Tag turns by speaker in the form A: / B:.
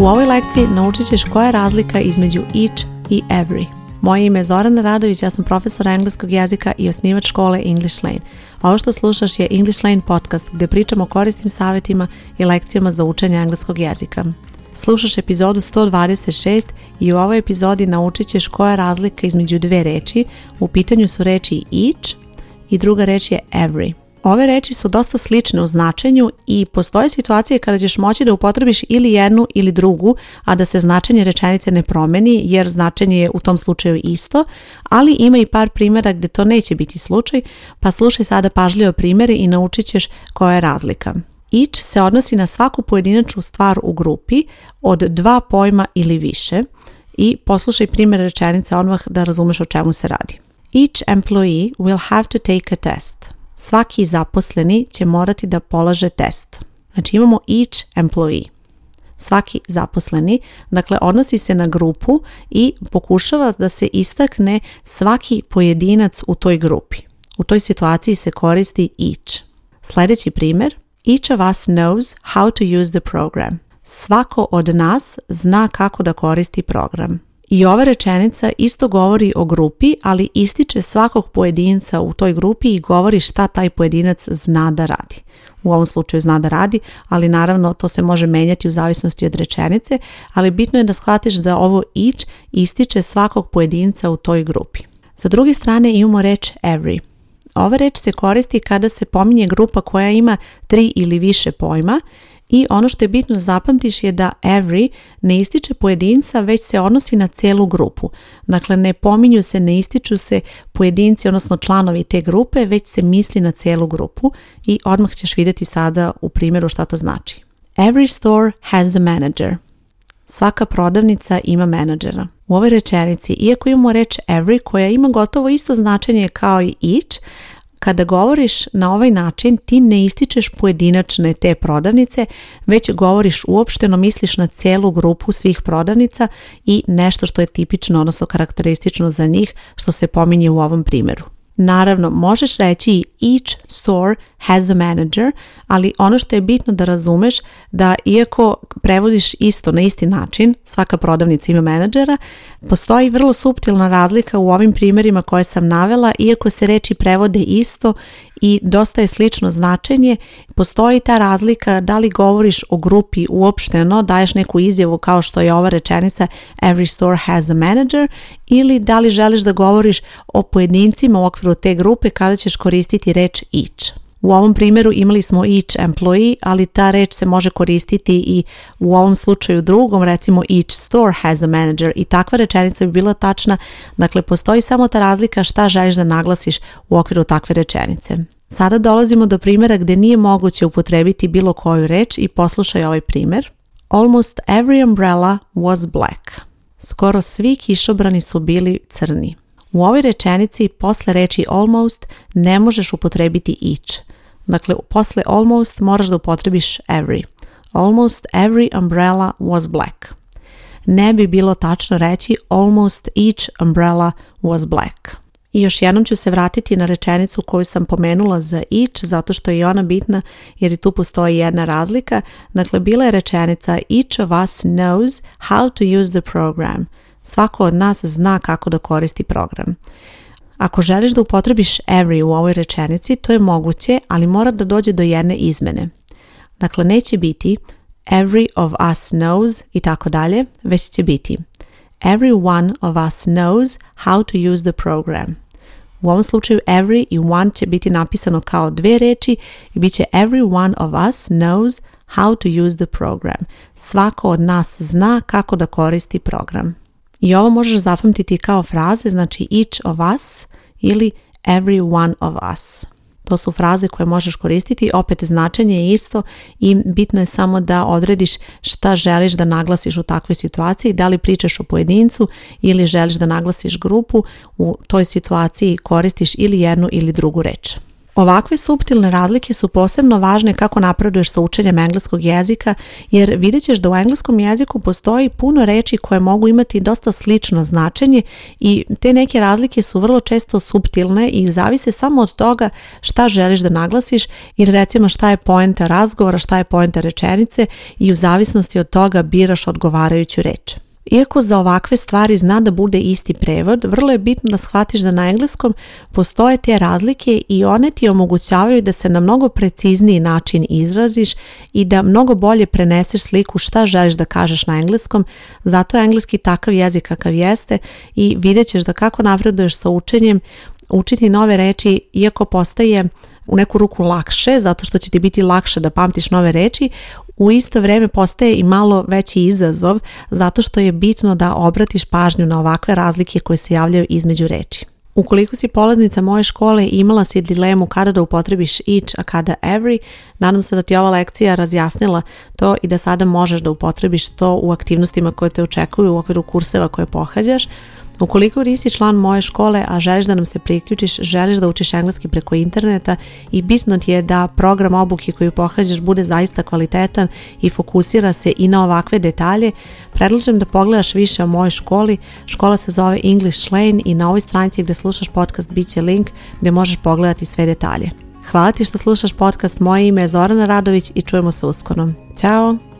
A: U ovoj lekciji naučit ćeš koja je razlika između each i every. Moje ime je Zorana Radović, ja sam profesor engleskog jezika i osnivač škole English Lane. Ovo što slušaš je English Lane podcast gdje pričamo o korisnim savjetima i lekcijama za učenje engleskog jezika. Slušaš epizodu 126 i u ovoj epizodi naučit ćeš koja je razlika između dve reči. U pitanju su reči each i druga reč je every. Ove reči su dosta slične u značenju i postoje situacije kada ćeš moći da upotrebiš ili jednu ili drugu, a da se značenje rečenice ne promeni jer značenje je u tom slučaju isto, ali ima i par primjera gdje to neće biti slučaj, pa slušaj sada pažljivo primjere i naučit ćeš koja je razlika. Each se odnosi na svaku pojedinačnu stvar u grupi od dva pojma ili više i poslušaj primjer rečenice odmah da razumeš o čemu se radi. Each employee will have to take a test svaki zaposleni će morati da polaže test. Znači imamo each employee svaki zaposleni, dakle odnosi se na grupu i pokušava da se istakne svaki pojedinac u toj grupi. U toj situaciji se koristi each. Sljedeći primjer, each of us knows how to use the program. Svako od nas zna kako da koristi program. I ova rečenica isto govori o grupi, ali ističe svakog pojedinca u toj grupi i govori šta taj pojedinac zna da radi. U ovom slučaju zna da radi, ali naravno to se može menjati u zavisnosti od rečenice, ali bitno je da shvatiš da ovo each ističe svakog pojedinca u toj grupi. Sa druge strane imamo reč every. Ova reč se koristi kada se pominje grupa koja ima tri ili više pojma i ono što je bitno zapamtiš je da every ne ističe pojedinca, već se odnosi na celu grupu. Dakle, ne pominju se, ne ističu se pojedinci, odnosno članovi te grupe, već se misli na celu grupu i odmah ćeš vidjeti sada u primjeru šta to znači. Every store has a manager. Svaka prodavnica ima menadžera. U ovoj rečenici, iako imamo reč every koja ima gotovo isto značenje kao i each, kada govoriš na ovaj način, ti ne ističeš pojedinačne te prodavnice, već govoriš uopšteno, misliš na celu grupu svih prodavnica i nešto što je tipično, odnosno karakteristično za njih, što se pominje u ovom primjeru. Naravno, možeš reći each store has a manager, ali ono što je bitno da razumeš da iako prevodiš isto na isti način, svaka prodavnica ima menadžera, postoji vrlo suptilna razlika u ovim primjerima koje sam navela, iako se reči prevode isto i dosta je slično značenje. Postoji ta razlika da li govoriš o grupi uopšteno, daješ neku izjavu kao što je ova rečenica every store has a manager ili da li želiš da govoriš o pojedincima u okviru te grupe kada ćeš koristiti reč each. U ovom primjeru imali smo each employee, ali ta reč se može koristiti i u ovom slučaju drugom, recimo each store has a manager i takva rečenica bi bila tačna, dakle postoji samo ta razlika šta želiš da naglasiš u okviru takve rečenice. Sada dolazimo do primjera gdje nije moguće upotrebiti bilo koju reč i poslušaj ovaj primjer. Almost every umbrella was black. Skoro svi kišobrani su bili crni. U ovoj rečenici posle reči almost ne možeš upotrebiti each. Dakle, posle almost moraš da upotrebiš every. Almost every umbrella was black. Ne bi bilo tačno reći almost each umbrella was black. I još jednom ću se vratiti na rečenicu koju sam pomenula za each, zato što je ona bitna jer i tu postoji jedna razlika. Dakle, bila je rečenica each of us knows how to use the program – Svako od nas zna kako da koristi program. Ako želiš da upotrebiš every u ovoj rečenici, to je moguće, ali mora da dođe do jedne izmene. Dakle, neće biti every of us knows i tako dalje, već će biti every one of us knows how to use the program. U ovom slučaju every i one će biti napisano kao dve reči i bit će every one of us knows how to use the program. Svako od nas zna kako da koristi program. I ovo možeš zapamtiti kao fraze, znači each of us ili every one of us. To su fraze koje možeš koristiti, opet značenje je isto i bitno je samo da odrediš šta želiš da naglasiš u takvoj situaciji, da li pričaš o pojedincu ili želiš da naglasiš grupu, u toj situaciji koristiš ili jednu ili drugu reč. Ovakve suptilne razlike su posebno važne kako napreduješ sa učenjem engleskog jezika, jer vidjet ćeš da u engleskom jeziku postoji puno reči koje mogu imati dosta slično značenje i te neke razlike su vrlo često suptilne i zavise samo od toga šta želiš da naglasiš, ili recimo šta je poenta razgovora, šta je poenta rečenice i u zavisnosti od toga biraš odgovarajuću reč. Iako za ovakve stvari zna da bude isti prevod, vrlo je bitno da shvatiš da na engleskom postoje te razlike i one ti omogućavaju da se na mnogo precizniji način izraziš i da mnogo bolje preneseš sliku šta želiš da kažeš na engleskom, zato je engleski takav jezik kakav jeste i vidjet ćeš da kako napreduješ sa učenjem, učiti nove reči iako postaje u neku ruku lakše, zato što će ti biti lakše da pamtiš nove reči, u isto vrijeme postaje i malo veći izazov zato što je bitno da obratiš pažnju na ovakve razlike koje se javljaju između reči. Ukoliko si polaznica moje škole i imala si dilemu kada da upotrebiš each, a kada every, nadam se da ti ova lekcija razjasnila to i da sada možeš da upotrebiš to u aktivnostima koje te očekuju u okviru kurseva koje pohađaš, Ukoliko nisi član moje škole, a želiš da nam se priključiš, želiš da učiš engleski preko interneta i bitno ti je da program obuke koju pohađaš bude zaista kvalitetan i fokusira se i na ovakve detalje, predlažem da pogledaš više o mojoj školi. Škola se zove English Lane i na ovoj stranici gdje slušaš podcast bit će link gdje možeš pogledati sve detalje. Hvala ti što slušaš podcast, moje ime je Zorana Radović i čujemo se uskonom. Ćao!